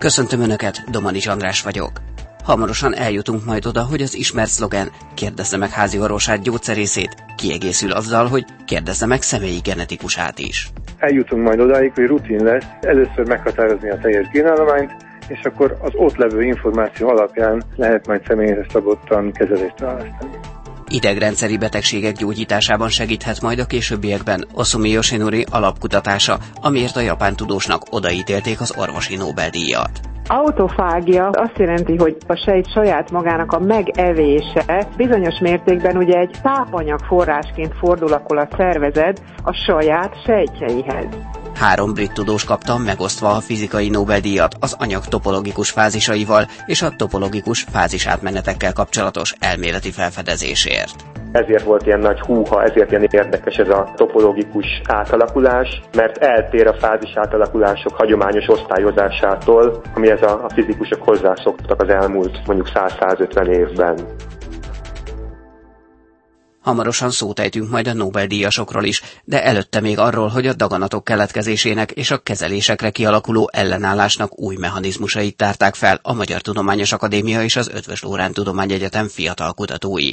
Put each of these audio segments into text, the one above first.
Köszöntöm Önöket, Domani András vagyok. Hamarosan eljutunk majd oda, hogy az ismert szlogen kérdezze meg házi orvosát gyógyszerészét kiegészül azzal, hogy kérdezze meg személyi genetikusát is. Eljutunk majd odáig, hogy rutin lesz először meghatározni a teljes génállományt, és akkor az ott levő információ alapján lehet majd személyre szabottan kezelést választani. Idegrendszeri betegségek gyógyításában segíthet majd a későbbiekben Osumi Yoshinori alapkutatása, amiért a japán tudósnak odaítélték az orvosi Nobel-díjat. Autofágia azt jelenti, hogy a sejt saját magának a megevése bizonyos mértékben ugye egy tápanyag forrásként fordul akkor a szervezet a saját sejtjeihez. Három brit tudós kapta megosztva a fizikai Nobel-díjat az anyag topologikus fázisaival és a topologikus fázisátmenetekkel kapcsolatos elméleti felfedezésért. Ezért volt ilyen nagy húha, ezért ilyen érdekes ez a topologikus átalakulás, mert eltér a fázis átalakulások hagyományos osztályozásától, amihez a, a fizikusok hozzászoktak az elmúlt mondjuk 100-150 évben. Hamarosan szót ejtünk majd a Nobel-díjasokról is, de előtte még arról, hogy a daganatok keletkezésének és a kezelésekre kialakuló ellenállásnak új mechanizmusait tárták fel a Magyar Tudományos Akadémia és az Ötvös Lórán Tudományegyetem fiatal kutatói.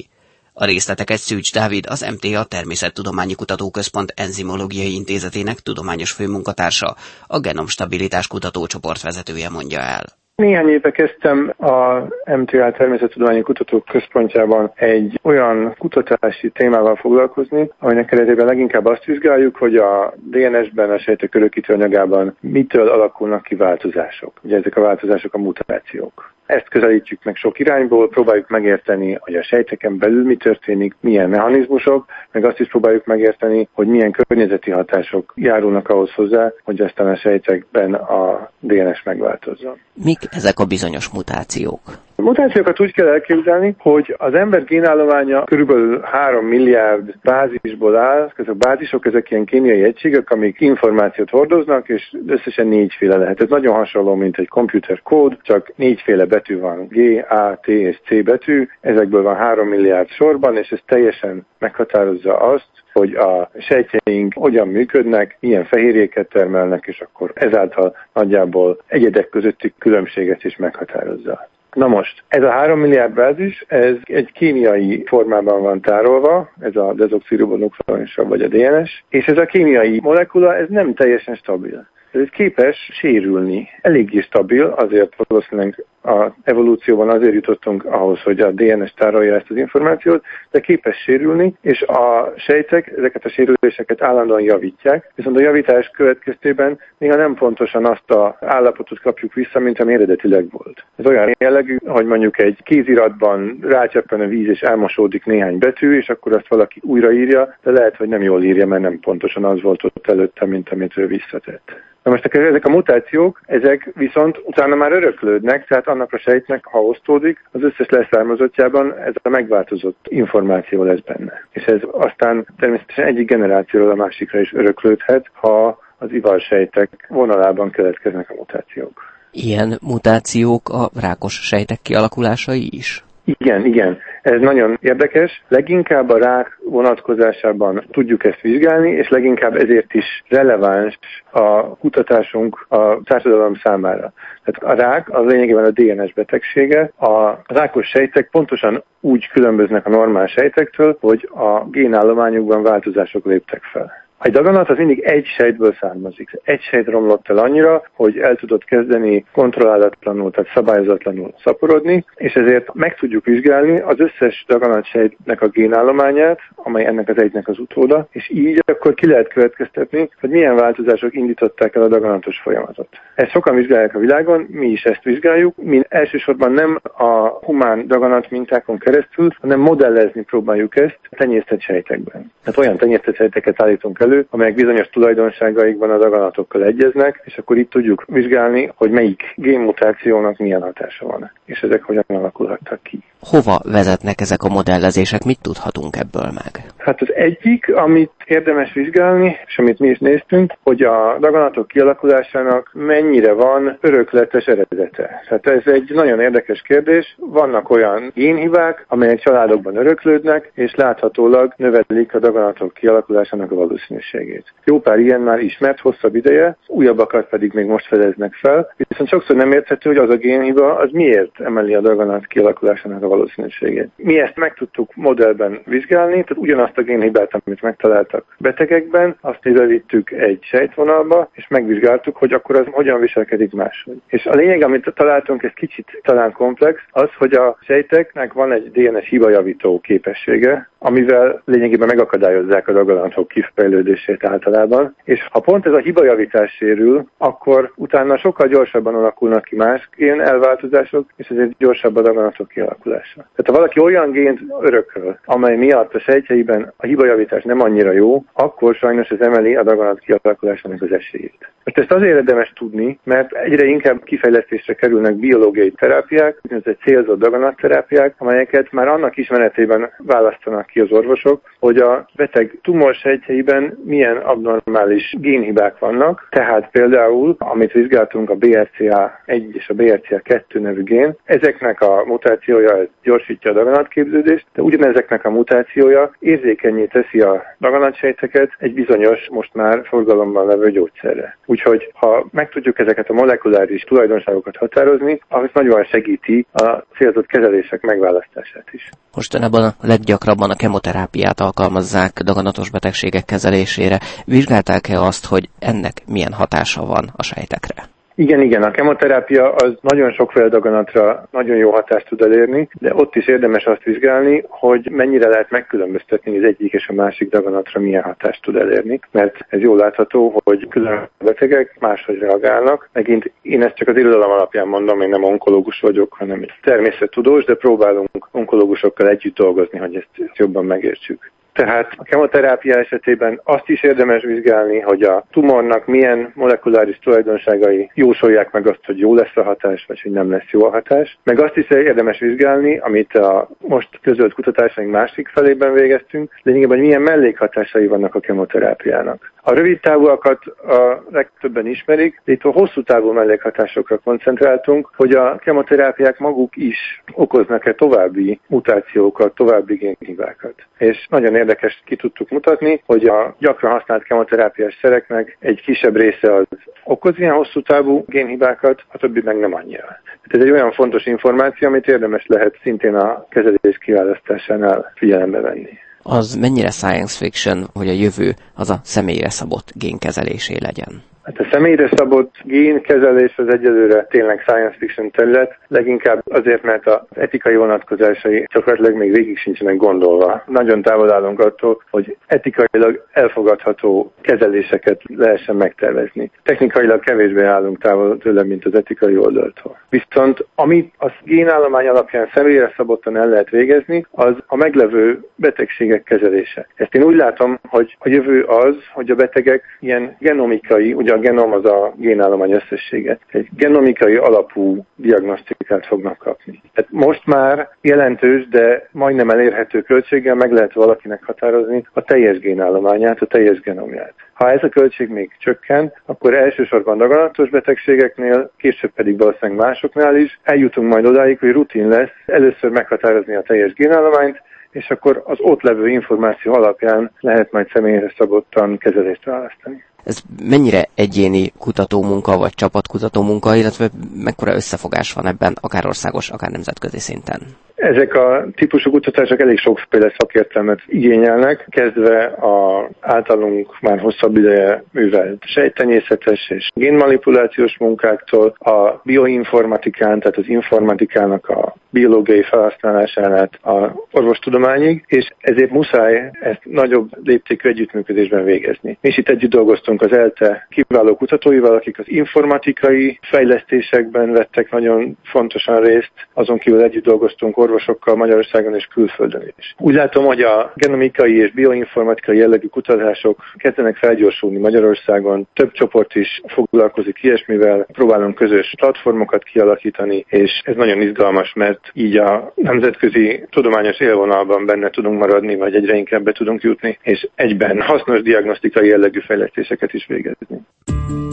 A részleteket Szűcs Dávid, az MTA Természettudományi Kutatóközpont Enzimológiai Intézetének tudományos főmunkatársa, a Genomstabilitás Kutatócsoport vezetője mondja el. Néhány éve kezdtem a MTA Természettudományi Kutatók Központjában egy olyan kutatási témával foglalkozni, aminek keretében leginkább azt vizsgáljuk, hogy a DNS-ben, a sejtek örökítő anyagában mitől alakulnak ki változások. Ugye ezek a változások a mutációk. Ezt közelítjük meg sok irányból, próbáljuk megérteni, hogy a sejteken belül mi történik, milyen mechanizmusok, meg azt is próbáljuk megérteni, hogy milyen környezeti hatások járulnak ahhoz hozzá, hogy aztán a sejtekben a DNS megváltozzon. Mik ezek a bizonyos mutációk? Mutációkat úgy kell elképzelni, hogy az ember génállománya körülbelül 3 milliárd bázisból áll, ezek a bázisok, ezek ilyen kémiai egységek, amik információt hordoznak, és összesen négyféle lehet. Ez nagyon hasonló, mint egy computer kód, csak négyféle betű van, G, A, T és C betű, ezekből van 3 milliárd sorban, és ez teljesen meghatározza azt, hogy a sejtjeink hogyan működnek, milyen fehérjéket termelnek, és akkor ezáltal nagyjából egyedek közötti különbséget is meghatározza. Na most, ez a 3 milliárd bázis, ez egy kémiai formában van tárolva, ez a dezoxiribonukleonsav vagy a DNS, és ez a kémiai molekula, ez nem teljesen stabil ez képes sérülni. Eléggé stabil, azért valószínűleg a evolúcióban azért jutottunk ahhoz, hogy a DNS tárolja ezt az információt, de képes sérülni, és a sejtek ezeket a sérüléseket állandóan javítják, viszont a javítás következtében néha nem pontosan azt a állapotot kapjuk vissza, mint ami eredetileg volt. Ez olyan jellegű, hogy mondjuk egy kéziratban rácsappan a víz és elmosódik néhány betű, és akkor azt valaki újraírja, de lehet, hogy nem jól írja, mert nem pontosan az volt ott előtte, mint amit ő visszatett. Na most ezek a mutációk, ezek viszont utána már öröklődnek, tehát annak a sejtnek, ha osztódik, az összes leszármazottjában ez a megváltozott információ lesz benne. És ez aztán természetesen egyik generációról a másikra is öröklődhet, ha az ivarsejtek vonalában keletkeznek a mutációk. Ilyen mutációk a rákos sejtek kialakulásai is? Igen, igen. Ez nagyon érdekes. Leginkább a rák vonatkozásában tudjuk ezt vizsgálni, és leginkább ezért is releváns a kutatásunk a társadalom számára. Tehát a rák az lényegében a DNS betegsége. A rákos sejtek pontosan úgy különböznek a normál sejtektől, hogy a génállományukban változások léptek fel. A daganat az mindig egy sejtből származik. Egy sejt romlott el annyira, hogy el tudott kezdeni kontrollálatlanul, tehát szabályozatlanul szaporodni, és ezért meg tudjuk vizsgálni az összes sejtnek a génállományát, amely ennek az egynek az utóda, és így akkor ki lehet következtetni, hogy milyen változások indították el a daganatos folyamatot. Ezt sokan vizsgálják a világon, mi is ezt vizsgáljuk. Mi elsősorban nem a humán daganat mintákon keresztül, hanem modellezni próbáljuk ezt tenyésztett sejtekben. Tehát olyan tenyésztett sejteket állítunk elő, amelyek bizonyos tulajdonságaikban a daganatokkal egyeznek, és akkor itt tudjuk vizsgálni, hogy melyik génmutációnak milyen hatása van, és ezek hogyan alakulhattak ki. Hova vezetnek ezek a modellezések? Mit tudhatunk ebből meg? Hát az egyik, amit érdemes vizsgálni, és amit mi is néztünk, hogy a daganatok kialakulásának mennyire van örökletes eredete. Tehát ez egy nagyon érdekes kérdés. Vannak olyan génhibák, amelyek családokban öröklődnek, és láthatólag növelik a daganatok kialakulásának a valószínűségét. Jó pár ilyen már ismert hosszabb ideje, újabbakat pedig még most fedeznek fel, viszont sokszor nem érthető, hogy az a génhiba az miért emeli a daganat kialakulásának valószínűségét. Mi ezt meg tudtuk modellben vizsgálni, tehát ugyanazt a génhibát, amit megtaláltak betegekben, azt ide egy sejtvonalba, és megvizsgáltuk, hogy akkor az hogyan viselkedik máshogy. És a lényeg, amit találtunk, ez kicsit talán komplex, az, hogy a sejteknek van egy DNS hibajavító képessége, amivel lényegében megakadályozzák a daganatok kifejlődését általában. És ha pont ez a hibajavítás sérül, akkor utána sokkal gyorsabban alakulnak ki más gén elváltozások, és ezért gyorsabb a daganatok kialakulása. Tehát ha valaki olyan gént örököl, amely miatt a sejtjeiben a hibajavítás nem annyira jó, akkor sajnos ez emeli a daganat kialakulásának az esélyét. Most ezt azért érdemes tudni, mert egyre inkább kifejlesztésre kerülnek biológiai terápiák, úgynevezett célzott daganatterápiák, amelyeket már annak ismeretében választanak ki az orvosok, hogy a beteg tumorsejtjeiben milyen abnormális génhibák vannak. Tehát például, amit vizsgáltunk, a BRCA1 és a BRCA2 nevű gén, ezeknek a mutációja gyorsítja a daganatképződést, de ugyanezeknek a mutációja érzékenyé teszi a daganatsejteket egy bizonyos, most már forgalomban levő gyógyszerre. Úgyhogy ha meg tudjuk ezeket a molekuláris tulajdonságokat határozni, az nagyon segíti a célzott kezelések megválasztását is. Mostanában a leggyakrabban a kemoterápiát alkalmazzák daganatos betegségek kezelésére. Vizsgálták-e azt, hogy ennek milyen hatása van a sejtekre? Igen, igen, a kemoterápia az nagyon sok daganatra nagyon jó hatást tud elérni, de ott is érdemes azt vizsgálni, hogy mennyire lehet megkülönböztetni az egyik és a másik daganatra milyen hatást tud elérni, mert ez jól látható, hogy külön betegek máshogy reagálnak. Megint én ezt csak az irodalom alapján mondom, én nem onkológus vagyok, hanem természettudós, de próbálunk onkológusokkal együtt dolgozni, hogy ezt jobban megértsük. Tehát a kemoterápia esetében azt is érdemes vizsgálni, hogy a tumornak milyen molekuláris tulajdonságai jósolják meg azt, hogy jó lesz a hatás, vagy hogy nem lesz jó a hatás. Meg azt is érdemes vizsgálni, amit a most közölt kutatásaink másik felében végeztünk, lényegében, hogy milyen mellékhatásai vannak a kemoterápiának. A rövid távúakat a legtöbben ismerik, de itt a hosszú távú mellékhatásokra koncentráltunk, hogy a kemoterápiák maguk is okoznak-e további mutációkat, további génhibákat. És nagyon érdekes ki tudtuk mutatni, hogy a gyakran használt kemoterápiás szereknek egy kisebb része az okoz ilyen hosszú távú génhibákat, a többi meg nem annyira. Tehát ez egy olyan fontos információ, amit érdemes lehet szintén a kezelés kiválasztásánál figyelembe venni az mennyire science fiction, hogy a jövő az a személyre szabott génkezelésé legyen? Hát a személyre szabott génkezelés az egyelőre tényleg science fiction terület, leginkább azért, mert az etikai vonatkozásai gyakorlatilag még végig sincsenek gondolva. Nagyon távol állunk attól, hogy etikailag elfogadható kezeléseket lehessen megtervezni. Technikailag kevésbé állunk távol tőle, mint az etikai oldaltól. Viszont amit a génállomány alapján személyre szabottan el lehet végezni, az a meglevő betegségek kezelése. Ezt én úgy látom, hogy a jövő az, hogy a betegek ilyen genomikai, ugye a genom az a génállomány összessége. Egy genomikai alapú diagnosztikát fognak kapni. Tehát most már jelentős, de majdnem elérhető költséggel meg lehet valakinek határozni a teljes génállományát, a teljes genomját. Ha ez a költség még csökken, akkor elsősorban daganatos betegségeknél, később pedig valószínűleg másoknál is eljutunk majd odáig, hogy rutin lesz először meghatározni a teljes génállományt, és akkor az ott levő információ alapján lehet majd személyre szabottan kezelést választani. Ez mennyire egyéni kutatómunka, vagy csapatkutató munka, illetve mekkora összefogás van ebben, akár országos, akár nemzetközi szinten? Ezek a típusú kutatások elég sokféle szakértelmet igényelnek, kezdve a általunk már hosszabb ideje művelt sejtenyészetes és génmanipulációs munkáktól, a bioinformatikán, tehát az informatikának a biológiai felhasználásánát a orvostudományig, és ezért muszáj ezt nagyobb léptékű együttműködésben végezni. Mi is itt együtt dolgoztunk az ELTE kiváló kutatóival, akik az informatikai fejlesztésekben vettek nagyon fontosan részt, azon kívül együtt dolgoztunk orvosokkal Magyarországon és külföldön is. Úgy látom, hogy a genomikai és bioinformatikai jellegű kutatások kezdenek felgyorsulni Magyarországon. Több csoport is foglalkozik ilyesmivel, próbálunk közös platformokat kialakítani, és ez nagyon izgalmas, mert így a nemzetközi tudományos élvonalban benne tudunk maradni, vagy egyre inkább be tudunk jutni, és egyben hasznos diagnosztikai jellegű fejlesztéseket is végezni.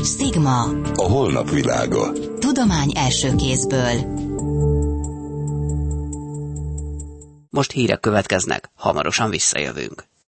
Stigma. A holnap világa. Tudomány első kézből. Most hírek következnek, hamarosan visszajövünk.